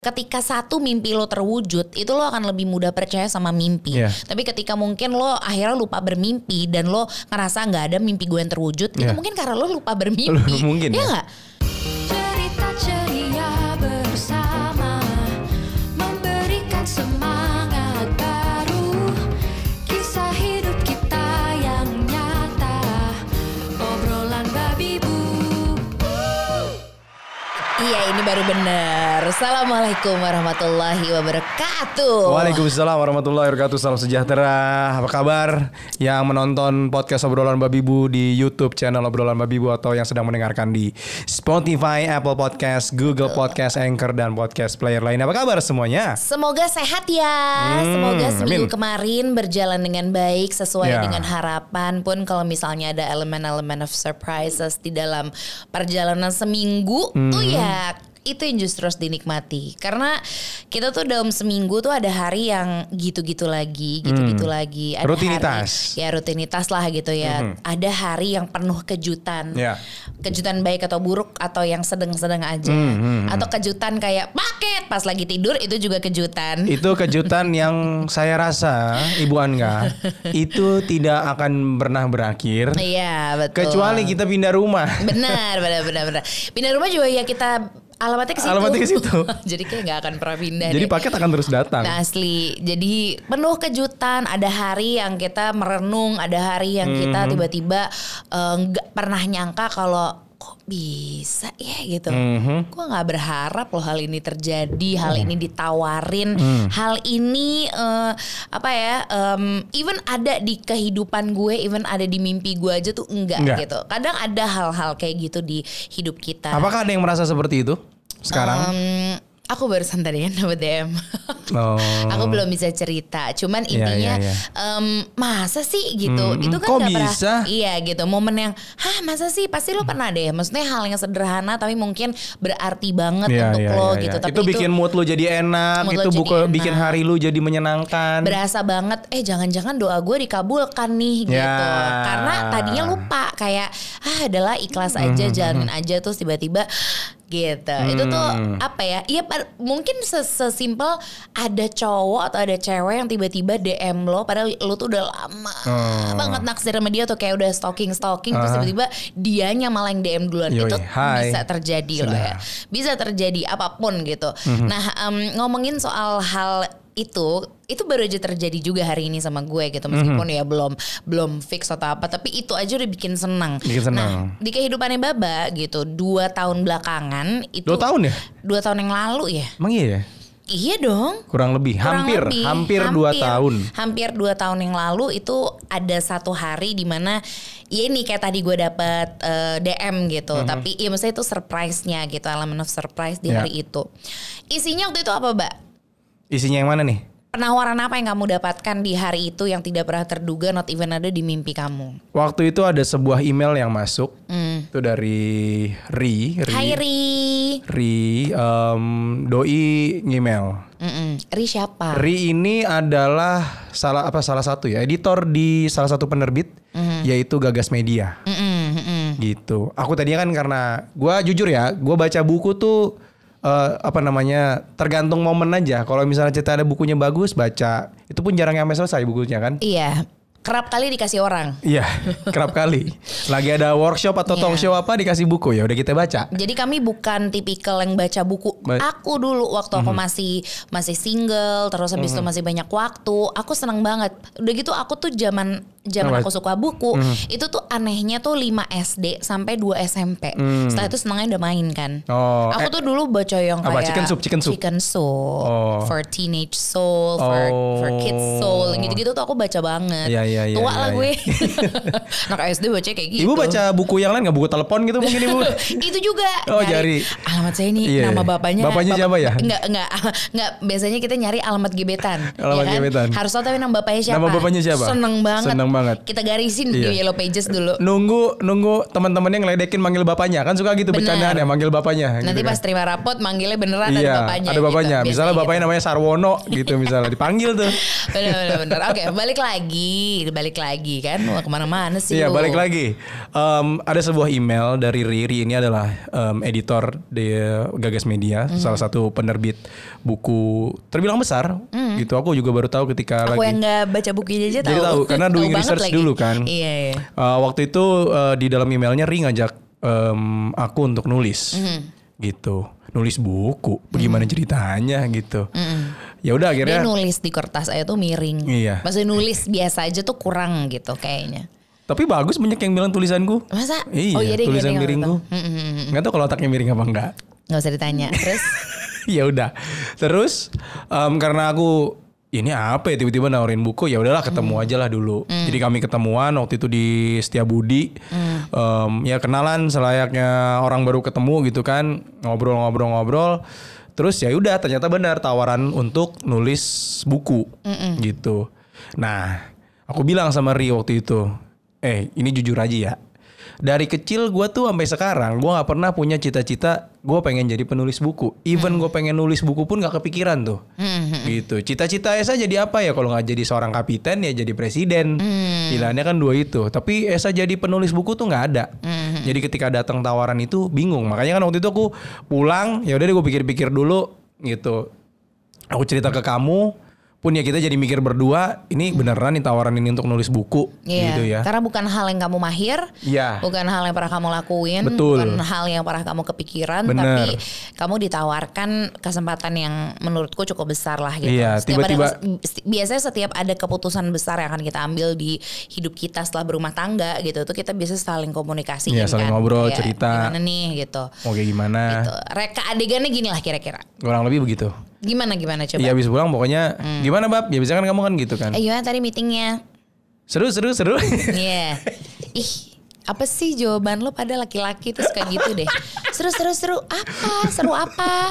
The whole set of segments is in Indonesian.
ketika satu mimpi lo terwujud itu lo akan lebih mudah percaya sama mimpi Iya. tapi ketika mungkin lo akhirnya lupa bermimpi dan lo ngerasa nggak ada mimpi gue yang terwujud itu Iya. mungkin karena lo lupa bermimpi Mungkin ya ya. nggak iya ini baru bener assalamualaikum warahmatullahi wabarakatuh Waalaikumsalam warahmatullahi wabarakatuh. Salam sejahtera. Apa kabar yang menonton podcast obrolan babi bu di YouTube channel obrolan babi bu atau yang sedang mendengarkan di Spotify, Apple Podcast, Google Podcast, Anchor dan podcast player lain. Apa kabar semuanya? Semoga sehat ya. Hmm, Semoga seminggu amin. kemarin berjalan dengan baik sesuai Ya. dengan harapan. Pun kalau misalnya ada elemen-elemen of surprises di dalam perjalanan seminggu Hmm. tuh ya back itu yang justru harus dinikmati karena kita tuh dalam seminggu tuh ada hari yang gitu-gitu lagi, gitu-gitu lagi. Ada Hmm. Rutinitas. Hari, ya rutinitas lah gitu ya. Ada hari yang penuh kejutan. Ya. Kejutan baik atau buruk atau yang sedang-sedang aja. Hmm, Atau kejutan kayak paket pas lagi tidur itu juga kejutan. Itu kejutan yang saya rasa Ibu Angga itu tidak akan pernah berakhir Iya betul. kecuali kita pindah rumah. Benar, benar, benar, benar. Pindah rumah juga ya kita alamatnya ke situ. Alamatnya ke situ. Jadi kayak nggak akan pernah pindah. Jadi deh. paket akan terus datang. Nah, asli. Jadi penuh kejutan. Ada hari yang kita merenung, ada hari yang kita Mhm. tiba-tiba eh, nggak pernah nyangka kalau kok bisa ya gitu. Mhm. Gue nggak berharap loh hal ini terjadi, hal ini ditawarin, Mhm. hal ini eh, apa ya? em, even ada di kehidupan gue, even ada di mimpi gue aja tuh enggak, Enggak. gitu. Kadang ada hal-hal kayak gitu di hidup kita. Apakah ada yang merasa seperti itu sekarang? Em, aku barusan tadi kan dapet DM. Oh. Aku belum bisa cerita. Cuman Iya, intinya iya, iya. em, masa sih gitu. Hmm, Itu kan kok nggak pernah. bisa? Iya gitu. Momen yang hah masa sih pasti lo pernah deh. Maksudnya hal yang sederhana tapi mungkin berarti banget Iya, untuk iya, lo iya, gitu. iya. Tapi itu bikin mood lu jadi enak, Mood lo itu enak. bikin hari lu jadi menyenangkan. berasa banget eh jangan-jangan doa gue dikabulkan nih gitu Ya. karena tadinya lupa kayak ah adalah ikhlas aja Hmm, jalanin aja terus tiba-tiba gitu itu tuh apa ya iya mungkin ses- sesimpel ada cowok atau ada cewek yang tiba-tiba DM lo padahal lo tuh udah lama Hmm. banget naksir sama dia tuh kayak udah stalking stalking terus Ah. tiba-tiba dianya malah yang DM duluan Yoi, itu hai. bisa terjadi loh Sudah. ya bisa terjadi apa pun gitu. Mhm. Nah em, ngomongin soal hal itu itu baru aja terjadi juga hari ini sama gue gitu meskipun Mhm. ya belum belum fix atau apa tapi itu aja udah bikin senang. Bikin senang. Nah di kehidupannya Baba gitu dua tahun belakangan itu Dua tahun ya? dua tahun yang lalu ya Emang iya ya? iya dong Kurang lebih, Kurang hampir, lebih, hampir dua tahun. Hampir dua tahun yang lalu itu ada satu hari di mana ya ini kayak tadi gue dapet eh, DM gitu, Mhm. tapi ya maksudnya itu surprise-nya gitu, elemen of surprise di Ya. hari itu. Isinya waktu itu apa, Mbak? Isinya yang mana nih? Penawaran apa yang kamu dapatkan di hari itu yang tidak pernah terduga, not even ada di mimpi kamu? Waktu itu ada sebuah email yang masuk. Hmm. Itu dari Ri. Ri. Hai Ri. Ri, em, doi email. Mm-mm. Ri siapa? Ri ini adalah salah apa salah satu ya editor di salah satu penerbit Mhm. yaitu Gagas Media. Mm-mm. gitu. Aku tadinya kan karena gua jujur ya, gua baca buku tuh eh, apa namanya tergantung momen aja. Kalau misalnya cerita ada bukunya bagus baca, itu pun jarang sampai selesai bukunya kan. Iya, kerap kali dikasih orang. Iya, kerap kali. Lagi ada workshop atau Iya. talk show apa dikasih buku ya udah kita baca. Jadi kami bukan tipikal yang baca buku. Ba- aku dulu waktu Mhm. aku masih masih single, terus habis itu masih banyak waktu, aku seneng banget. Udah gitu aku tuh zaman zaman aku suka buku, Mhm. itu tuh anehnya tuh 5 SD sampai 2 SMP. Hmm. Setelah itu senangnya udah main kan. Oh, aku eh, tuh dulu baca yang apa? kayak Chicken Soup, Chicken Soup? Chicken Soup, Oh. for teenage soul, for for kids soul, gitu-gitu tuh aku baca banget. Iya, iya, iya, Tua iya, lah iya. gue. Anak SD baca kayak gitu. Ibu baca buku yang lain nggak buku telepon gitu mungkin ibu? itu juga Oh, nyari jari. alamat saya ini Iya, nama bapaknya Bapaknya siapa ya? enggak enggak enggak biasanya kita nyari alamat gebetan Alamat ya kan? gebetan. harus tahu tapi nama bapaknya siapa Nama bapaknya siapa? seneng banget Seneng Banget. Kita garisin Iya. di Yellow Pages dulu. Nunggu nunggu teman-temannya ngeledekin manggil bapaknya kan suka gitu bercandaan ya manggil bapaknya. Nanti gitu pas kan. terima rapot manggilnya beneran iya, ada bapaknya. ada bapaknya. gitu. Misalnya Biasanya bapaknya namanya Sarwono gitu misalnya dipanggil tuh. gitu. Bener bener bener. Oke balik lagi, balik lagi kan. Mau ke mana-mana sih Iya lu. balik lagi. Em, ada sebuah email dari Riri ini adalah em, editor di Gagas Media, Hmm. salah satu penerbit buku terbilang besar. Gitu aku juga baru tahu ketika Hmm. Aku lagi. yang nggak baca bukunya aja tahu. Jadi tahu karena doing research lagi. dulu kan. Iya iya. Eh, waktu itu eh, di dalam emailnya Ri ngajak em, aku untuk nulis, Hmm. gitu, nulis buku. Bagaimana ceritanya gitu. Ya udah Dia akhirnya. nulis di kertas aja tuh miring. Iya. Maksudnya nulis biasa aja tuh kurang gitu kayaknya. Tapi bagus banyak yang bilang tulisanku. Masa? Iya, oh iya deh, tulisan dia miringku. tahu. Mm, mm, mm. Nggak tahu kalau otaknya miring apa enggak. Nggak usah ditanya. Terus ya udah. Terus em, karena aku ini apa ya tiba-tiba nawarin buku ya udahlah ketemu Hmm. aja lah dulu. Jadi kami ketemuan waktu itu di Setiabudi. Hmm. Em, ya kenalan selayaknya orang baru ketemu gitu kan ngobrol-ngobrol-ngobrol. Terus ya udah ternyata benar tawaran untuk nulis buku gitu. Nah aku bilang sama Rio waktu itu, eh ini jujur aja ya. Dari kecil gue tuh sampai sekarang gue nggak pernah punya cita-cita gue pengen jadi penulis buku. Even gue pengen nulis buku pun nggak kepikiran tuh. Gitu. Cita-cita Esa jadi apa ya kalau nggak jadi seorang kapiten ya jadi presiden. Pilihannya kan dua itu. Tapi Esa jadi penulis buku tuh nggak ada. Jadi ketika datang tawaran itu bingung. Makanya kan waktu itu aku pulang ya udah deh gue pikir-pikir dulu gitu. Aku cerita ke kamu pun ya kita jadi mikir berdua ini beneran nih tawaran ini untuk nulis buku Iya, gitu ya. karena bukan hal yang kamu mahir, Iya. bukan hal yang pernah kamu lakuin, Betul. bukan hal yang pernah kamu kepikiran, Bener. tapi kamu ditawarkan kesempatan yang menurutku cukup besar lah gitu. Iya, Setiap ada tiba-tiba- kes- biasanya setiap ada keputusan besar yang akan kita ambil di hidup kita setelah berumah tangga gitu, tuh kita biasa saling komunikasi Iya, saling ngobrol, cerita. Gimana nih gitu. Mau kayak gimana? Gitu. Reka adegannya gini lah kira-kira. Kurang lebih begitu. Gimana gimana coba? Iya habis pulang pokoknya gimana bab? Ya biasanya kan kamu kan gitu kan. Eh gimana tadi meetingnya? Seru seru seru. Iya. Ih, apa sih jawaban lo pada laki-laki terus kayak gitu deh. Seru seru seru apa? Seru apa?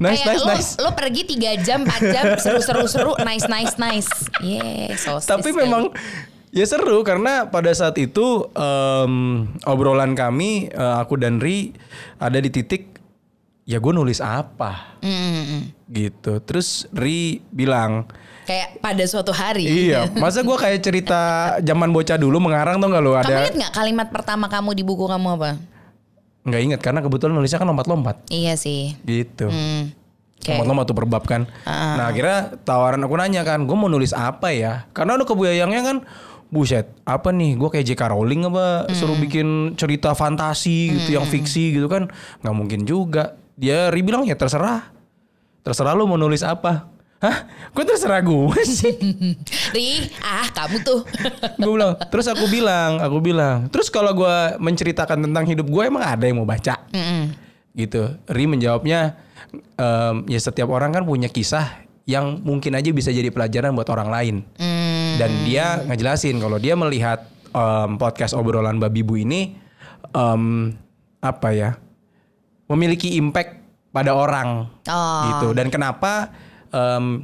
Nice, Kayak nice, lo, nice. Lo pergi 3 jam, 4 jam, seru seru seru, nice nice nice. Yeah, sosis Tapi memang ya seru karena pada saat itu em, obrolan kami eh, aku dan Ri ada di titik ya gue nulis apa Mm, mm, mm. gitu. Terus Ri bilang Kayak pada suatu hari. Iya, masa gue kayak cerita zaman bocah dulu mengarang tuh nggak lo Kamu ada? inget nggak kalimat pertama kamu di buku kamu apa? Nggak inget karena kebetulan nulisnya kan lompat-lompat Iya sih. gitu. Hmm. Kayak- Lompat-lompat tuh berbab kan. Nah akhirnya tawaran aku nanya kan, gue mau nulis apa ya? Karena udah kebayangnya kan, buset, apa nih? Gue kayak J.K. Rowling apa? Suruh bikin cerita fantasi gitu, yang fiksi gitu kan? Nggak mungkin juga. Dia Ri bilang ya terserah, terserah lu mau nulis apa. Hah? Gue terserah gue sih. Ri, ah kamu tuh. gue bilang. Terus aku bilang, aku bilang. Terus kalau gue menceritakan tentang hidup gue emang ada yang mau baca? Mm-mm. gitu. Ri menjawabnya em, ya setiap orang kan punya kisah yang mungkin aja bisa jadi pelajaran buat orang lain. Hmm. Dan dia ngejelasin kalau dia melihat em, podcast obrolan babi bu ini em, apa ya memiliki impact pada orang Oh. gitu. Dan kenapa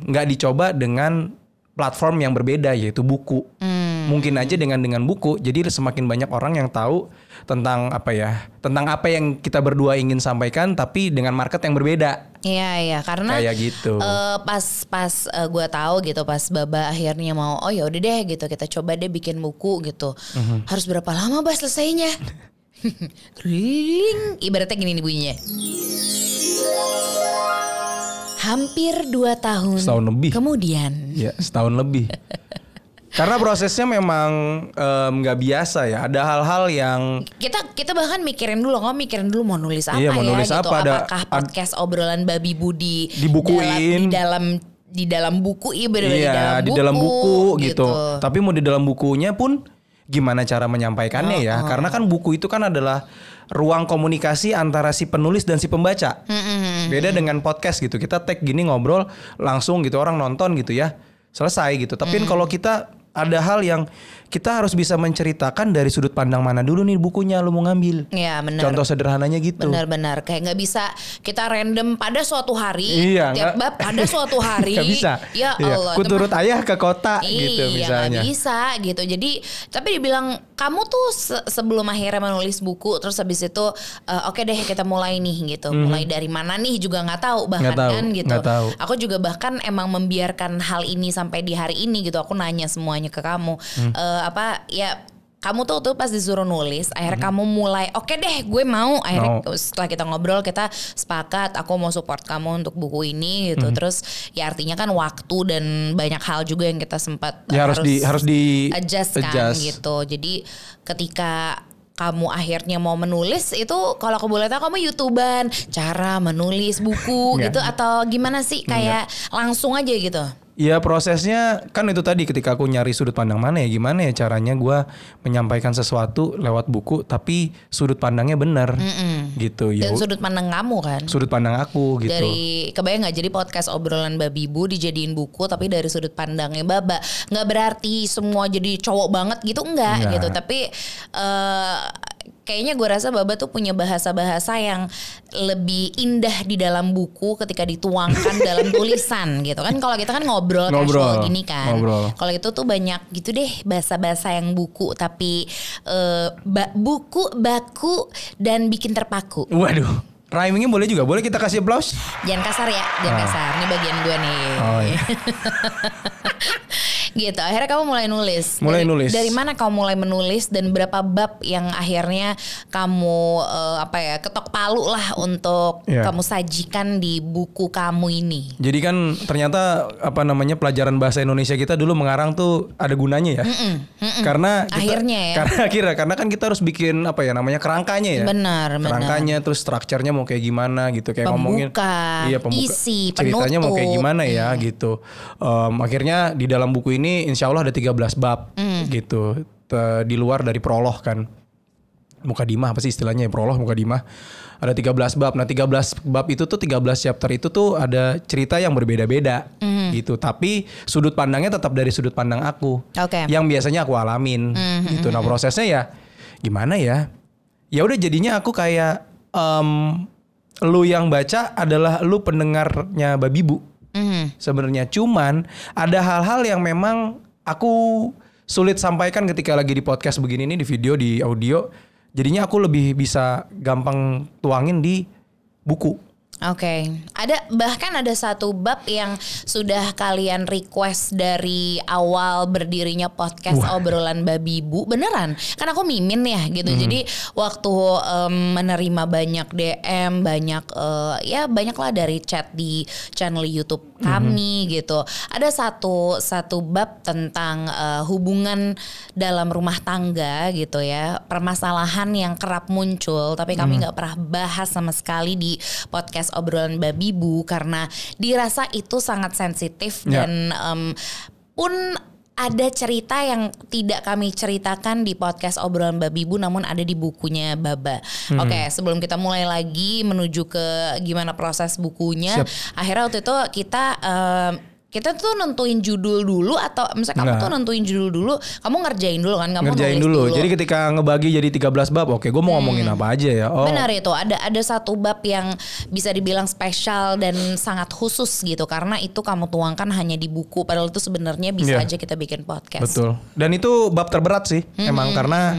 nggak dicoba dengan platform yang berbeda yaitu buku. Hmm. Mungkin aja dengan dengan buku jadi semakin banyak orang yang tahu tentang apa ya tentang apa yang kita berdua ingin sampaikan tapi dengan market yang berbeda. Iya iya karena Kayak gitu. eh, pas pas eh, gua tahu gitu pas Baba akhirnya mau oh ya udah deh gitu kita coba deh bikin buku gitu. Mhm. Harus berapa lama Bas selesainya? Ibaratnya gini nih bunyinya. Hampir dua tahun Setahun lebih. kemudian. Ya setahun lebih. Karena prosesnya memang em, nggak biasa ya. Ada hal-hal yang Kita kita bahkan mikirin dulu, nggak mikirin dulu mau nulis apa Iya, mau ya nulis gitu. apa, ada- Apakah ad- podcast obrolan babi budi Dibukuin. dalam, di dalam di dalam buku iya iya di dalam buku gitu. Tapi mau di dalam bukunya pun gimana cara menyampaikannya ya? Karena kan buku itu kan adalah ruang komunikasi antara si penulis dan si pembaca. Beda dengan podcast gitu. Kita tag gini ngobrol langsung gitu orang nonton gitu ya. Selesai gitu. Tapi kalau kita ada hal yang kita harus bisa menceritakan dari sudut pandang mana dulu nih bukunya lu mau ngambil. Iya benar. Contoh sederhananya gitu. Benar-benar kayak nggak bisa kita random pada suatu hari Iya, tiap bab pada suatu hari Nggak bisa. ya Iya. Allah Ku itu turut mah- ayah ke kota gitu iya misalnya. nggak bisa gitu jadi tapi dibilang kamu tuh se- sebelum akhirnya menulis buku terus habis itu eh, oke deh kita mulai nih gitu mulai dari mana nih juga nggak tahu bahkan. Nggak tahu, kan gitu nggak tahu. aku juga bahkan emang membiarkan hal ini sampai di hari ini gitu aku nanya semuanya ke kamu Hmm. Eh, apa ya kamu tuh tuh pas disuruh nulis akhirnya Hmm. kamu mulai oke deh gue mau akhirnya setelah kita ngobrol kita sepakat aku mau support kamu untuk buku ini gitu Hmm. terus ya artinya kan waktu dan banyak hal juga yang kita sempat Ya harus di harus di adjust kan adjust. gitu. Jadi ketika kamu akhirnya mau menulis itu kalau aku boleh tahu kamu youtuber cara menulis buku Nggak. gitu atau gimana sih kayak langsung aja gitu Ya prosesnya kan itu tadi ketika aku nyari sudut pandang mana ya gimana ya caranya gua menyampaikan sesuatu lewat buku tapi sudut pandangnya benar. Gitu ya dan sudut pandang kamu kan? Sudut pandang aku gitu. dari kebayang nggak? Jadi podcast obrolan babi bu dijadiin buku tapi dari sudut pandangnya baba. Nggak berarti semua jadi cowok banget gitu enggak Nggak. gitu. Tapi eh kayaknya gue rasa baba tuh punya bahasa-bahasa yang lebih indah di dalam buku ketika dituangkan dalam tulisan gitu kan kalau kita kan ngobrol, Ngobrol, gini kan kalau itu tuh banyak gitu deh bahasa-bahasa yang buku tapi eh, ba- buku baku dan bikin terpaku Waduh, rhymingnya boleh juga. Boleh kita kasih applause? Jangan kasar ya, jangan Ah. kasar. Ini bagian gue nih. Oh, iya. gitu. Akhirnya kamu mulai nulis. Mulai dari, nulis. Dari mana kamu mulai menulis dan berapa bab yang akhirnya kamu eh, apa ya ketok palu lah untuk Iya. kamu sajikan di buku kamu ini. Jadi kan ternyata apa namanya pelajaran bahasa Indonesia kita dulu mengarang tuh ada gunanya ya. Karena kita- Akhirnya ya. Karena akhirnya karena kan kita harus bikin apa ya namanya kerangkanya ya. Benar, benar. Kerangkanya terus strukturnya mau kayak gimana gitu kayak ngomongin Pembuka, iya pembuka isi, ceritanya mau kayak gimana ya gitu. Em, akhirnya di dalam buku ini insya Allah ada 13 bab Mm. gitu. Te- di luar dari prolog kan. Mukadimah apa sih istilahnya ya prolog mukadimah. Ada 13 bab. Nah, 13 bab itu tuh 13 chapter itu tuh ada cerita yang berbeda-beda Mm. gitu. Tapi sudut pandangnya tetap dari sudut pandang aku. Oke. Yang biasanya aku alamin gitu. Nah, prosesnya ya gimana ya? Ya udah jadinya aku kayak em, lu yang baca adalah lu pendengarnya Babibu Mhm. sebenarnya. Cuman ada hal-hal yang memang aku sulit sampaikan ketika lagi di podcast begini nih di video di audio. Jadinya aku lebih bisa gampang tuangin di buku Oke, ada bahkan ada satu bab yang sudah kalian request dari awal berdirinya podcast obrolan babi bu beneran? Kan aku mimin ya gitu. Jadi waktu em, menerima banyak DM banyak eh, ya banyak lah dari chat di channel YouTube kami gitu. Ada satu satu bab tentang eh, hubungan dalam rumah tangga gitu ya. Permasalahan yang kerap muncul tapi kami nggak pernah bahas sama sekali di podcast obrolan babi bu karena dirasa itu sangat sensitif Ya. dan em, pun ada cerita yang tidak kami ceritakan di podcast obrolan babi bu namun ada di bukunya Baba. Hmm. Oke, sebelum kita mulai lagi menuju ke gimana proses bukunya, Siap. akhirnya waktu itu kita em, kita tuh nentuin judul dulu atau misalnya kamu Nggak. tuh nentuin judul dulu, kamu ngerjain dulu kan, kamu ngerjain dulu. dulu. jadi ketika ngebagi jadi 13 bab oke gue mau ngomongin apa aja ya oh Benar itu ada ada satu bab yang bisa dibilang spesial dan sangat khusus gitu karena itu kamu tuangkan hanya di buku padahal itu sebenarnya bisa Iya. aja kita bikin podcast. Betul. Dan itu bab terberat sih, emang karena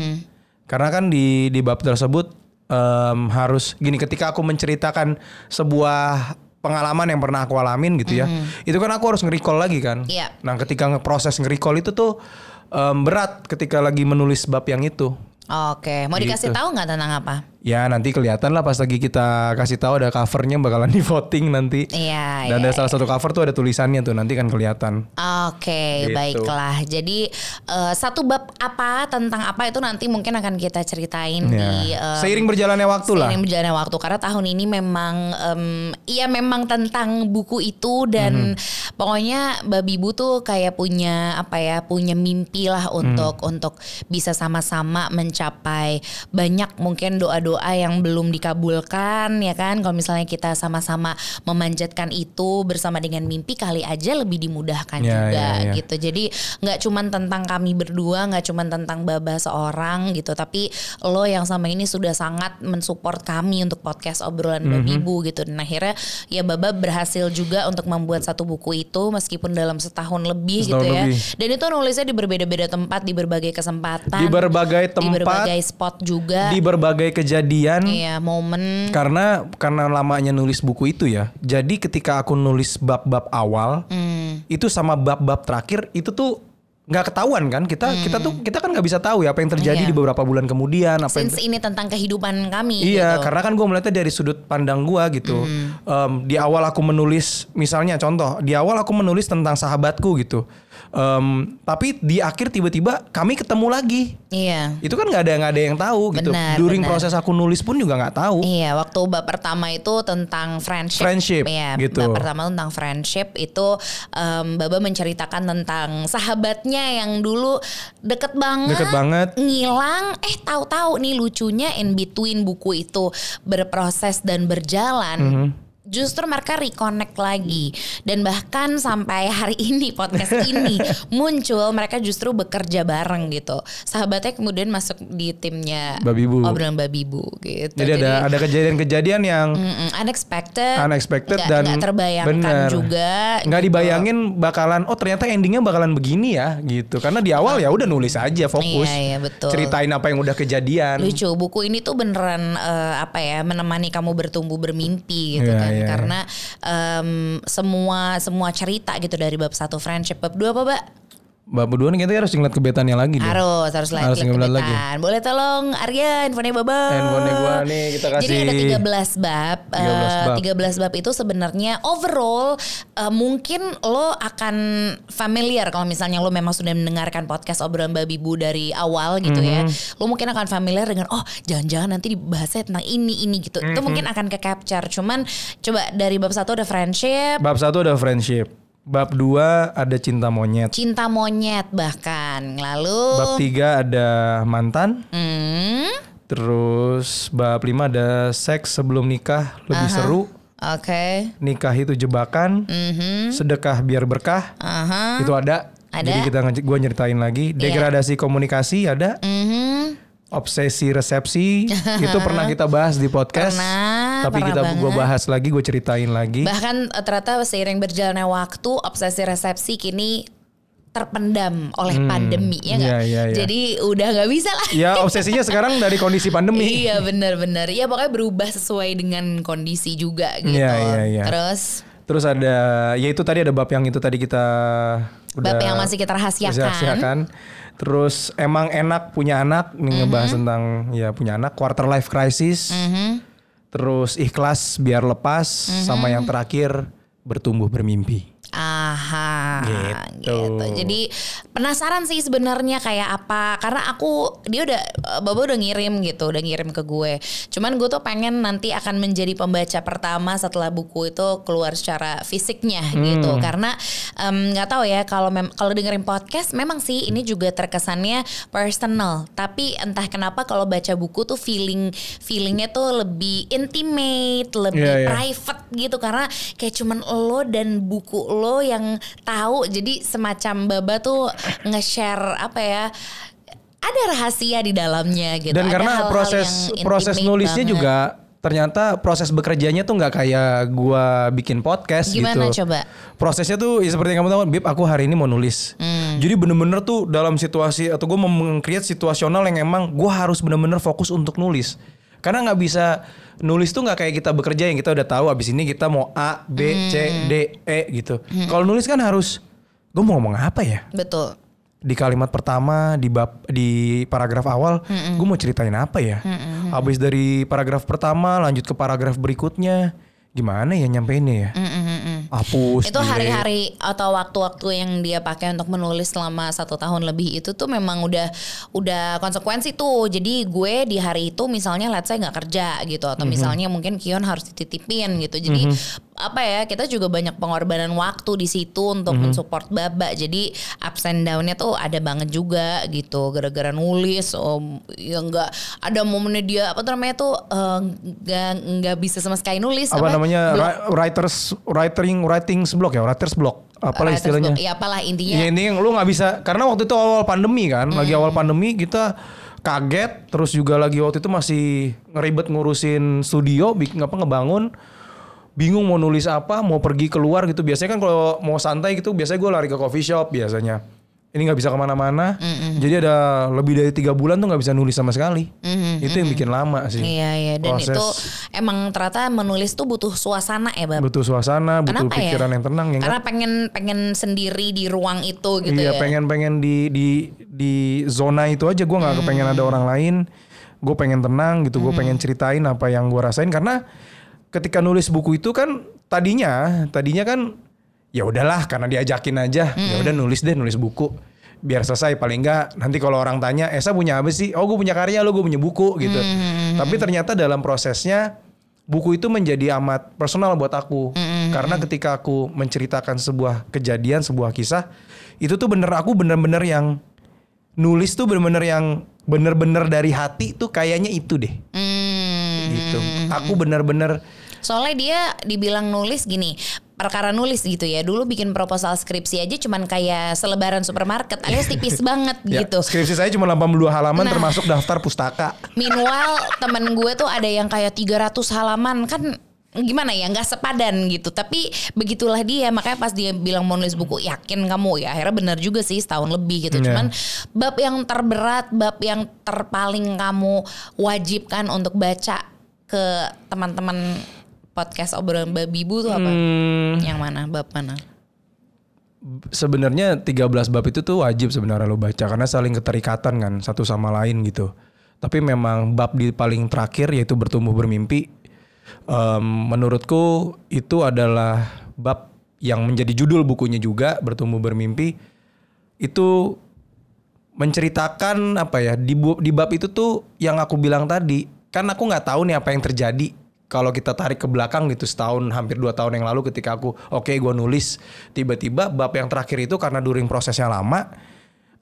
karena kan di di bab tersebut em, harus gini ketika aku menceritakan sebuah pengalaman yang pernah aku alamin gitu ya, itu kan aku harus nge-recall lagi kan. Iya. Nah ketika ngeproses nge-recall itu tuh em, berat ketika lagi menulis bab yang itu. Oke, mau dikasih Gitu. tahu nggak tentang apa? Ya nanti kelihatan lah pas lagi kita kasih tahu ada covernya bakalan di voting nanti. Iya, Dan iya, ada salah satu cover tuh ada tulisannya tuh nanti kan kelihatan. Oke, Gitu. baiklah. Jadi eh, satu bab apa tentang apa itu nanti mungkin akan kita ceritain Ya. di eh, Seiring berjalannya waktu lah. Seiring berjalannya waktu karena tahun ini memang em, iya memang tentang buku itu dan Mhm. pokoknya babi bu tuh kayak punya apa ya punya mimpi lah Hmm. untuk untuk bisa sama-sama mencapai banyak mungkin doa-doa doa yang belum dikabulkan ya kan kalau misalnya kita sama-sama memanjatkan itu bersama dengan mimpi kali aja lebih dimudahkan Ya, juga ya, ya. gitu jadi nggak cuman tentang kami berdua nggak cuman tentang baba seorang gitu tapi lo yang sama ini sudah sangat mensupport kami untuk podcast obrolan Mhm. babi bu gitu dan akhirnya ya baba berhasil juga untuk membuat satu buku itu meskipun dalam setahun lebih Setahun gitu ya lebih. dan itu nulisnya di berbeda-beda tempat di berbagai kesempatan Di berbagai di tempat, berbagai spot juga di berbagai kejadian. Iya momen Karena karena lamanya nulis buku itu ya. Jadi ketika aku nulis bab-bab awal, Hmm. itu sama bab-bab terakhir itu tuh nggak ketahuan kan kita kita tuh kita kan nggak bisa tahu ya apa yang terjadi Hmm. Iya. di beberapa bulan kemudian apa yang since ini tentang kehidupan kami Iya, gitu. karena kan gue melihatnya dari sudut pandang gue gitu. Hmm. Em, di awal aku menulis, misalnya contoh, di awal aku menulis tentang sahabatku gitu. Em, tapi di akhir tiba-tiba kami ketemu lagi. iya Itu kan nggak ada nggak ada yang tahu gitu. Benar, During benar. proses aku nulis pun juga nggak tahu. Iya, waktu bab pertama itu tentang friendship. Friendship, Iya, gitu. bab pertama tentang friendship itu em, Baba menceritakan tentang sahabatnya yang dulu deket banget. Deket banget. Ngilang, eh tahu-tahu nih lucunya in between buku itu berproses dan berjalan. Mhm. Justru mereka reconnect lagi dan bahkan sampai hari ini podcast ini muncul mereka justru bekerja bareng gitu. Sahabatnya kemudian masuk di timnya Babi Bu. obrolan babi bu gitu. Jadi, ada ada kejadian-kejadian yang Mm-mm, unexpected, unexpected nggak- dan nggak terbayangkan bener. juga. nggak gitu. dibayangin bakalan oh ternyata endingnya bakalan begini ya gitu karena di awal ya udah nulis aja fokus Iya, iya, betul. ceritain apa yang udah kejadian Lucu, buku ini tuh beneran eh, apa ya menemani kamu bertumbuh bermimpi gitu Iya, kan, iya, karena em, semua semua cerita gitu dari bab satu friendship, bab dua apa mbak? Mbak Berdua nih kita harus ngeliat kebetannya lagi deh. Harus harus lagi Harus ngeliat lagi. Boleh tolong Arya infonya Baba. Handphonenya gua nih, kita kasih. Jadi ada 13 bab. 13 bab. Eh, 13 bab itu sebenarnya overall eh, mungkin lo akan familiar kalau misalnya lo memang sudah mendengarkan podcast obrolan babi bu dari awal gitu ya. Mhm. Lo mungkin akan familiar dengan oh jangan-jangan nanti dibahasnya tentang ini ini gitu. Itu Mhm. mungkin akan ke capture. Cuman coba dari bab satu ada friendship, Bab satu ada friendship. Bab dua ada cinta monyet. cinta monyet bahkan. Lalu Bab tiga ada mantan. hmm, Terus bab lima ada seks sebelum nikah lebih seru. Oke. Nikah itu jebakan. Mhm. Sedekah biar berkah. Aha. Itu ada. Ada. Jadi kita gua nyeritain lagi. Degradasi komunikasi ada. Mhm. Obsesi resepsi itu pernah kita bahas di podcast. Pernah, Tapi kita gua bahas lagi, gue ceritain lagi. Bahkan eh, ternyata seiring berjalannya waktu obsesi resepsi kini terpendam oleh pandemi ya nggak? iya, iya, iya. Jadi udah nggak bisa lah. ya obsesinya sekarang dari kondisi pandemi. iya benar-benar. Ya pokoknya berubah sesuai dengan kondisi juga gitu. Iya, iya, iya. Terus Terus ada ya itu tadi ada bab yang itu tadi kita udah bab yang masih kita rahasiakan. rahasiakan. Terus emang enak punya anak nih ngebahas Mhm. tentang ya punya anak quarter life crisis. Terus ikhlas biar lepas Mhm. sama yang terakhir bertumbuh bermimpi. Aha, Gitu. gitu. Jadi penasaran sih sebenarnya kayak apa karena aku dia udah eh, Baba udah ngirim gitu, udah ngirim ke gue. Cuman gue tuh pengen nanti akan menjadi pembaca pertama setelah buku itu keluar secara fisiknya gitu. Karena nggak tahu ya kalau mem- kalau dengerin podcast memang sih ini juga terkesannya personal. Tapi entah kenapa kalau baca buku tuh feeling feelingnya tuh lebih intimate, lebih Iya, iya. private gitu karena kayak cuman lo dan buku lo yang tahu jadi semacam baba tuh nge-share apa ya ada rahasia di dalamnya gitu Dan Ada karena proses yang proses intimate nulisnya banget. juga ternyata proses bekerjanya tuh nggak kayak gua bikin podcast Gimana gitu. coba? Prosesnya tuh ya seperti yang kamu tahu, Bib, aku hari ini mau nulis. Hmm. Jadi bener-bener tuh dalam situasi atau gue mau meng-create situasional yang emang gue harus bener-bener fokus untuk nulis. Karena nggak bisa nulis tuh nggak kayak kita bekerja yang kita udah tahu abis ini kita mau A, B, C, Hmm. D, E gitu. Kalau nulis kan harus gue mau ngomong apa ya? betul di kalimat pertama di bab di paragraf awal gue mau ceritain apa ya habis dari paragraf pertama lanjut ke paragraf berikutnya gimana ya nyampeinnya ya hapus itu hari-hari atau waktu-waktu yang dia pakai untuk menulis selama satu tahun lebih itu tuh memang udah udah konsekuensi tuh. Jadi gue di hari itu misalnya let's say nggak kerja gitu atau misalnya mungkin Kion harus dititipin gitu. Jadi apa ya kita juga banyak pengorbanan waktu di situ untuk Mhm. mensupport Baba. Jadi ups and down-nya tuh ada banget juga gitu. Gara-gara nulis om ya enggak ada momennya dia apa tuh namanya tuh eh, nggak nggak bisa sama sekali nulis apa, namanya Blog. ri- writers writing writing block ya writers block apalah Writers istilahnya block. Ya apalah intinya. Ya ini yang lu nggak bisa karena waktu itu awal pandemi kan, lagi Hmm. awal pandemi kita kaget, terus juga lagi waktu itu masih ngeribet ngurusin studio, bikin apa ngebangun, bingung mau nulis apa, mau pergi keluar gitu. Biasanya kan kalau mau santai gitu, biasanya gue lari ke coffee shop biasanya. Ini nggak bisa ke mana-mana, jadi ada lebih dari tiga bulan tuh nggak bisa nulis sama sekali. Itu yang bikin lama sih. Iya iya dan Proses. itu emang ternyata menulis tuh butuh suasana ya Bab. Butuh suasana, butuh Kenapa ya? pikiran yang tenang, ya? Karena pengen pengen sendiri di ruang itu gitu iya ya. pengen pengen di di di zona itu aja gue nggak kepengen ada orang lain gue pengen tenang gitu gue pengen ceritain apa yang gue rasain karena ketika nulis buku itu kan tadinya tadinya kan ya udahlah karena diajakin aja. Ya udah nulis deh nulis buku. Biar selesai paling enggak nanti kalau orang tanya Esa punya apa sih? Oh gue punya karya lo gue punya buku gitu. Tapi ternyata dalam prosesnya buku itu menjadi amat personal buat aku. Karena ketika aku menceritakan sebuah kejadian sebuah kisah itu tuh bener aku bener-bener yang nulis tuh bener-bener yang bener-bener dari hati tuh kayaknya itu deh. Hmm. gitu. Aku bener-bener Soalnya dia dibilang nulis gini, perkara nulis gitu ya. Dulu bikin proposal skripsi aja cuman kayak selebaran supermarket alias tipis banget ya, gitu. skripsi saya cuma 82 halaman Nah. termasuk daftar pustaka Meanwhile temen gue tuh ada yang kayak 300 halaman kan gimana ya nggak sepadan gitu tapi begitulah dia makanya pas dia bilang mau nulis buku yakin kamu ya akhirnya benar juga sih setahun lebih gitu Iya. cuman bab yang terberat bab yang terpaling kamu wajibkan untuk baca ke teman-teman podcast obrolan babi ibu tuh apa? Hmm, yang mana? Bab mana? Sebenarnya 13 bab itu tuh wajib sebenarnya lo baca karena saling keterikatan kan satu sama lain gitu. Tapi memang bab di paling terakhir yaitu bertumbuh bermimpi em, menurutku itu adalah bab yang menjadi judul bukunya juga bertumbuh bermimpi. Itu menceritakan apa ya di, bu- di bab itu tuh yang aku bilang tadi kan aku nggak tahu nih apa yang terjadi kalau kita tarik ke belakang gitu setahun hampir dua tahun yang lalu ketika aku oke gue nulis tiba-tiba bab yang terakhir itu karena during prosesnya lama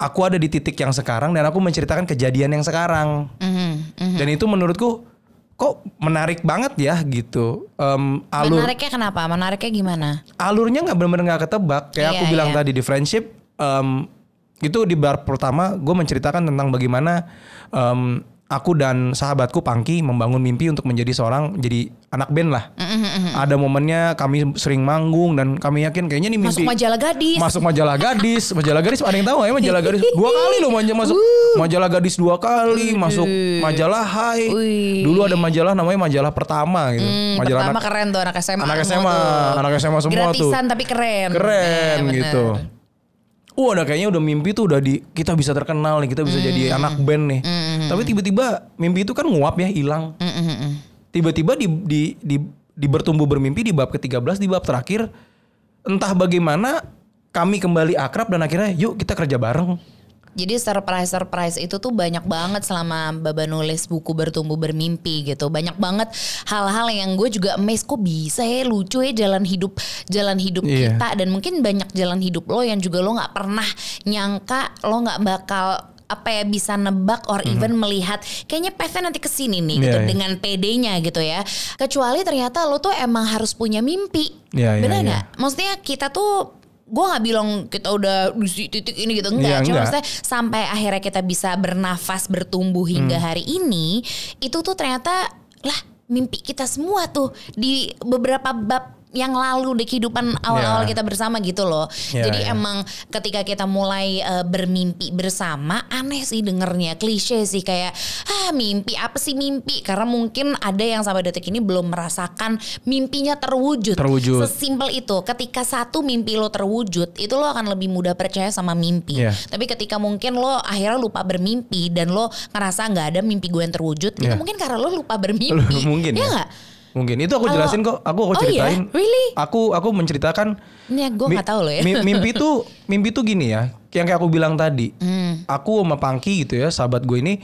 aku ada di titik yang sekarang dan aku menceritakan kejadian yang sekarang. Mhm, dan itu menurutku kok menarik banget ya gitu. Em, alur menariknya kenapa? Menariknya gimana? Alurnya nggak benar-benar nggak ketebak. Kayak aku Iya, bilang iya. tadi di friendship em, itu di bar pertama gue menceritakan tentang bagaimana em, aku dan sahabatku Pangki membangun mimpi untuk menjadi seorang jadi anak band lah. Mm-hmm, ada momennya kami sering manggung dan kami yakin kayaknya nih mimpi masuk majalah gadis. Masuk majalah gadis. Majalah gadis ada yang tahu ya majalah gadis? Dua kali loh manja masuk majalah gadis dua kali masuk majalah Hai. Dulu ada majalah namanya majalah pertama gitu. Hmm, majalah pertama anak keren tuh anak SMA anak SMA, tuh. anak SMA semua tuh. gratisan tapi keren. Keren Eh, bener. Wah, udah kayaknya udah mimpi tuh udah di kita bisa terkenal nih, kita bisa Hmm. jadi anak band nih. Tapi tiba-tiba mimpi itu kan nguap ya, hilang. Mm-mm-mm. Tiba-tiba di di di, di bertumbuh bermimpi di bab ke-13 di bab terakhir entah bagaimana kami kembali akrab dan akhirnya yuk kita kerja bareng. Jadi surprise-surprise itu tuh banyak banget selama Baba nulis buku bertumbuh bermimpi gitu. Banyak banget hal-hal yang gue juga amazed kok bisa ya lucu ya jalan hidup jalan hidup Iya. kita dan mungkin banyak jalan hidup lo yang juga lo nggak pernah nyangka lo nggak bakal apa ya bisa nebak or even melihat kayaknya pathnya nanti ke sini nih gitu Mhm. Iya, iya. dengan PD-nya gitu ya. Kecuali ternyata lo tuh emang harus punya mimpi. Iya, iya, Benar iya. nggak? Maksudnya kita tuh gue nggak bilang kita udah di titik ini gitu enggak. Cuma enggak. maksudnya sampai akhirnya kita bisa bernafas bertumbuh hingga Hmm. hari ini itu tuh ternyata lah mimpi kita semua tuh di beberapa bab yang lalu di kehidupan awal-awal Ya. kita bersama gitu loh. Ya, Jadi ya. emang ketika kita mulai eh, bermimpi bersama aneh sih dengernya klise sih kayak ah mimpi apa sih mimpi karena mungkin ada yang sampai detik ini belum merasakan mimpinya terwujud. Terwujud. Sesimpel itu. Ketika satu mimpi lo terwujud, itu lo akan lebih mudah percaya sama mimpi. Iya. Tapi ketika mungkin lo akhirnya lupa bermimpi dan lo ngerasa nggak ada mimpi gue yang terwujud, itu Iya. mungkin karena lo lupa bermimpi. Mungkin ya ya. Mungkin itu aku jelasin kok. Aku aku Oh iya? ceritain. Really? Aku aku menceritakan Ini gue nggak tahu lo ya. mi- mimpi tuh mimpi tuh gini ya, yang kayak aku bilang tadi. Hmm. Aku sama Pangki gitu ya, sahabat gue ini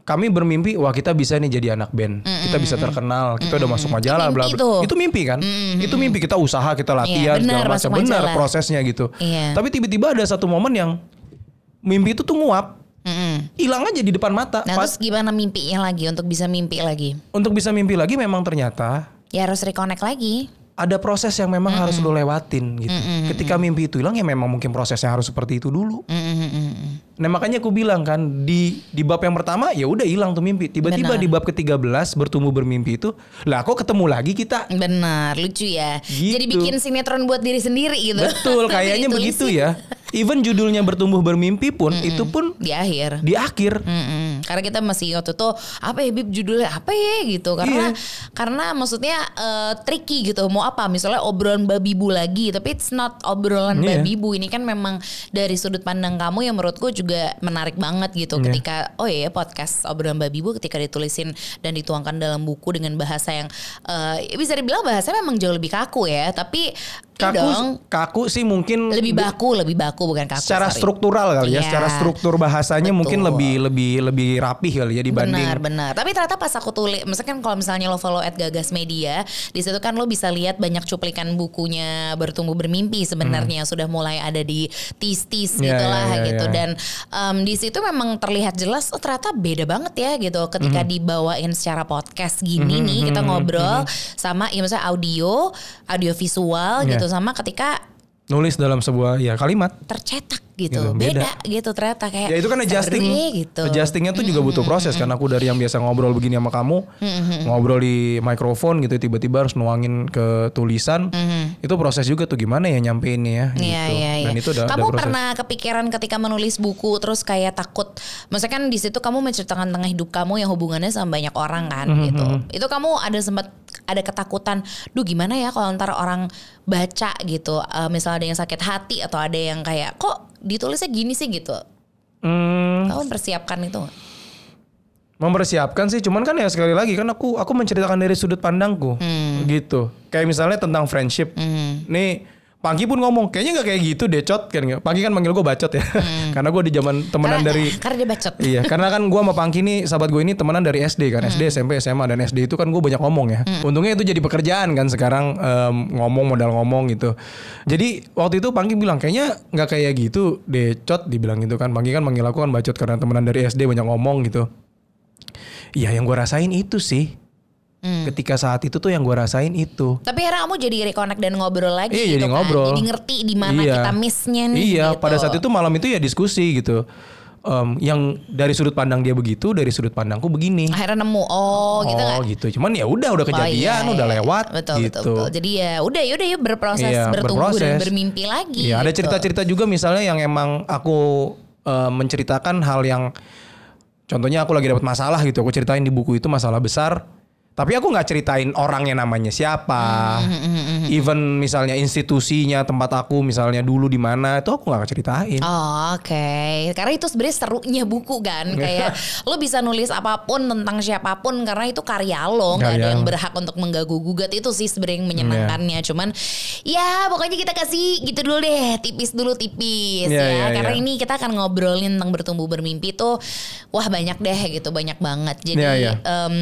kami bermimpi wah kita bisa nih jadi anak band. Kita bisa terkenal, kita udah masuk majalah Itu bla bla. tuh. Itu mimpi kan? Itu mimpi kita usaha, kita latihan Iya, benar, segala macam. Benar majalah. prosesnya gitu. Iya. Tapi tiba-tiba ada satu momen yang mimpi itu tuh nguap. Hilang aja di depan mata. Nah Pas terus gimana mimpinya lagi untuk bisa mimpi lagi? untuk bisa mimpi lagi memang ternyata Ya harus reconnect lagi. ada proses yang memang harus lo lewatin gitu. Ketika mimpi itu hilang ya memang mungkin prosesnya harus seperti itu dulu. Mm-mm-mm. Nah makanya aku bilang kan di di bab yang pertama ya udah hilang tuh mimpi. Tiba-tiba di bab ke-13 bertumbuh bermimpi itu lah kok ketemu lagi kita. Benar, lucu ya. Gitu. Jadi bikin sinetron buat diri sendiri gitu. Betul kayaknya Ditulisin begitu ya. Even judulnya bertumbuh bermimpi pun itu pun Di akhir. di akhir. Mm-mm. Karena kita masih waktu itu apa ya Bib judulnya apa ya gitu karena Iya. karena maksudnya eh, tricky gitu mau apa misalnya obrolan babi bu lagi tapi it's not obrolan Iya. babi bu ini kan memang dari sudut pandang kamu yang menurutku juga menarik banget gitu Iya. ketika oh iya podcast obrolan babi bu ketika ditulisin dan dituangkan dalam buku dengan bahasa yang eh, bisa dibilang bahasanya memang jauh lebih kaku ya tapi Kaku dong kaku sih mungkin lebih baku lebih baku bukan kaku secara sorry. struktural kali ya, Iya. secara struktur bahasanya mungkin Betul. lebih lebih lebih rapih kali ya dibanding Benar, benar. Tapi ternyata pas aku tulis, misalkan kalau misalnya lo follow at Gagas Media, di situ kan lo bisa lihat banyak cuplikan bukunya bertumbuh bermimpi sebenarnya sudah mulai ada di tis-tis Hmm. Iya, gitulah iya, iya, gitu. iya. Dan em, di situ memang terlihat jelas, oh ternyata beda banget ya gitu. Hmm. Ketika dibawain secara podcast gini nih, kita ngobrol sama, ya misalnya audio, audio visual Iya. gitu, sama ketika nulis dalam sebuah ya kalimat. tercetak Gitu, gitu, beda. beda. gitu ternyata kayak Ya itu kan adjusting, gitu. adjustingnya tuh juga butuh proses kan. Aku dari yang biasa ngobrol begini sama kamu, ngobrol di mikrofon gitu, tiba-tiba harus nuangin ke tulisan. Itu proses juga tuh gimana ya nyampeinnya ya. Iya gitu. iya iya. Dan itu udah, kamu udah proses. pernah kepikiran ketika menulis buku terus kayak takut, maksudnya kan di situ kamu menceritakan tengah hidup kamu yang hubungannya sama banyak orang kan Mhm, gitu. Itu kamu ada sempat ada ketakutan, duh gimana ya kalau ntar orang baca gitu, Eh, misalnya ada yang sakit hati atau ada yang kayak kok ditulisnya gini sih gitu. Hmm, Kamu mempersiapkan itu nggak? mempersiapkan sih, cuman kan ya sekali lagi kan aku aku menceritakan dari sudut pandangku, Hmm. gitu. Kayak misalnya tentang friendship. Nih Pangki pun ngomong kayaknya nggak kayak gitu deh cot kan Pangki kan manggil gue bacot ya karena gue di zaman temenan Hmm. Karena- dari karena dia bacot. Iya, karena kan gue sama Pangki nih sahabat gue ini temenan dari SD kan, SD, SMP, SMA dan SD itu kan gue banyak ngomong ya. Untungnya itu jadi pekerjaan kan sekarang em, ngomong modal ngomong gitu. Jadi waktu itu Pangki bilang kayaknya nggak kayak gitu deh, Cot dibilang gitu kan. Pangki kan manggil aku kan bacot karena temenan dari SD banyak ngomong gitu. Iya, yang gue rasain itu sih. Ketika saat itu tuh yang gue rasain itu. Tapi akhirnya kamu jadi reconnect dan ngobrol lagi Iya, gitu jadi kan. ngobrol. Jadi ngerti di mana Iya. kita missnya nih. Iya, gitu. pada saat itu malam itu ya diskusi gitu. Em, yang dari sudut pandang dia begitu, dari sudut pandangku begini. akhirnya nemu oh, gitu oh nggak? gitu. Cuman ya udah udah Oh, kejadian, iya, udah iya. lewat betul, gitu. Betul, betul. Jadi ya udah yaudah yuk berproses Iya, bertumbuh dan berproses. bermimpi lagi. Iya, ada gitu. cerita-cerita juga misalnya yang emang aku eh, menceritakan hal yang contohnya aku lagi dapat masalah gitu, aku ceritain di buku itu masalah besar. Tapi aku nggak ceritain orangnya namanya siapa, Hmm, even misalnya institusinya tempat aku misalnya dulu di mana itu aku nggak ceritain. Oh, Oke, karena itu sebenarnya serunya buku kan, kayak lo bisa nulis apa pun tentang siapa pun karena itu karya lo, nggak ada yang berhak untuk mengganggu gugat itu sih sebenarnya yang menyenangkannya. Iya. Cuman, ya pokoknya kita kasih gitu dulu deh, tipis dulu tipis Iya, ya, iya, karena iya. ini kita akan ngobrolin tentang bertumbuh bermimpi tuh, wah banyak deh gitu, banyak banget. Jadi Iya, iya. em,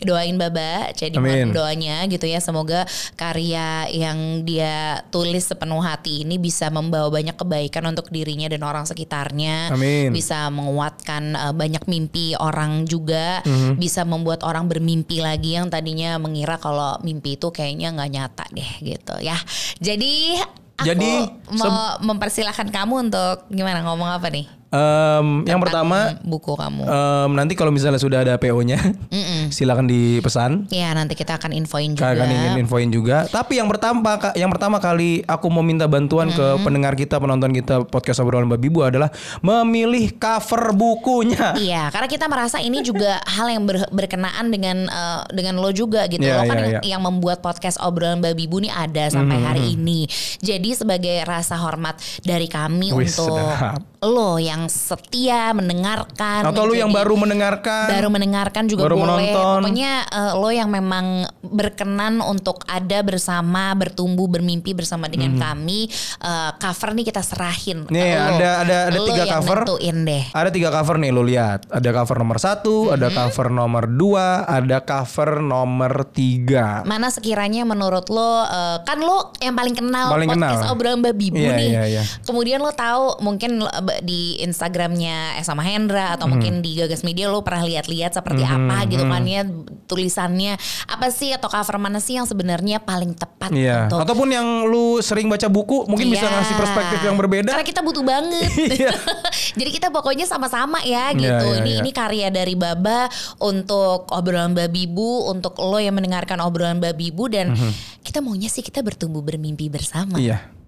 doain Baba, jadi Amin. doanya gitu ya, semoga karya yang dia tulis sepenuh hati ini bisa membawa banyak kebaikan untuk dirinya dan orang sekitarnya. Amin. Bisa menguatkan uh, banyak mimpi orang juga, Mhm. bisa membuat orang bermimpi lagi yang tadinya mengira kalau mimpi itu kayaknya nggak nyata deh gitu ya. Jadi aku Jadi, mau mempersilahkan kamu untuk gimana ngomong apa nih? Em, yang pertama buku kamu. em, nanti kalau misalnya sudah ada PO-nya, silakan dipesan. Ya nanti kita akan infoin juga. Kalian ingin infoin juga. Tapi yang pertama yang pertama kali aku mau minta bantuan ke pendengar kita, penonton kita podcast obrolan Babi Bu adalah memilih cover bukunya. Iya, karena kita merasa ini juga hal yang ber- berkenaan dengan eh, dengan lo juga gitu. Iya, lo kan iya, yang, iya. yang membuat podcast obrolan babi bu ini ada sampai hari ini. Jadi sebagai rasa hormat dari kami Wih, untuk sedap. lo yang setia mendengarkan, Atau lu yang baru mendengarkan, baru mendengarkan juga baru boleh nonton. pokoknya eh, lo yang memang berkenan untuk ada bersama, bertumbuh, bermimpi bersama dengan kami. Eh, cover nih kita serahin. Hmm. Nih, lo. ada ada ada Lo tiga yang cover. nentuin deh. Ada tiga cover nih lo lihat. Ada cover nomor satu, ada Mm-hmm. cover nomor dua, ada cover nomor tiga. Mana sekiranya menurut lo eh, kan lo yang paling kenal Paling podcast kenal. obrolan babi bu Iya, nih. iya, iya. Kemudian lo tahu mungkin lo, di Instagramnya Esa Mahendra atau Mm-hmm. mungkin di Gagas Media lo pernah lihat-lihat seperti apa gitu kan ya tulisannya apa sih atau cover mana sih yang sebenarnya paling tepat Iya. untuk Ataupun yang lu sering baca buku, mungkin bisa Iya. ngasih perspektif yang berbeda. Karena kita butuh banget. Iya. Jadi kita pokoknya sama-sama ya gitu. Iya, iya, ini iya. ini karya dari Baba untuk obrolan babi bu, untuk lo yang mendengarkan obrolan babi bu dan kita maunya sih kita bertumbuh bermimpi bersama. Iya.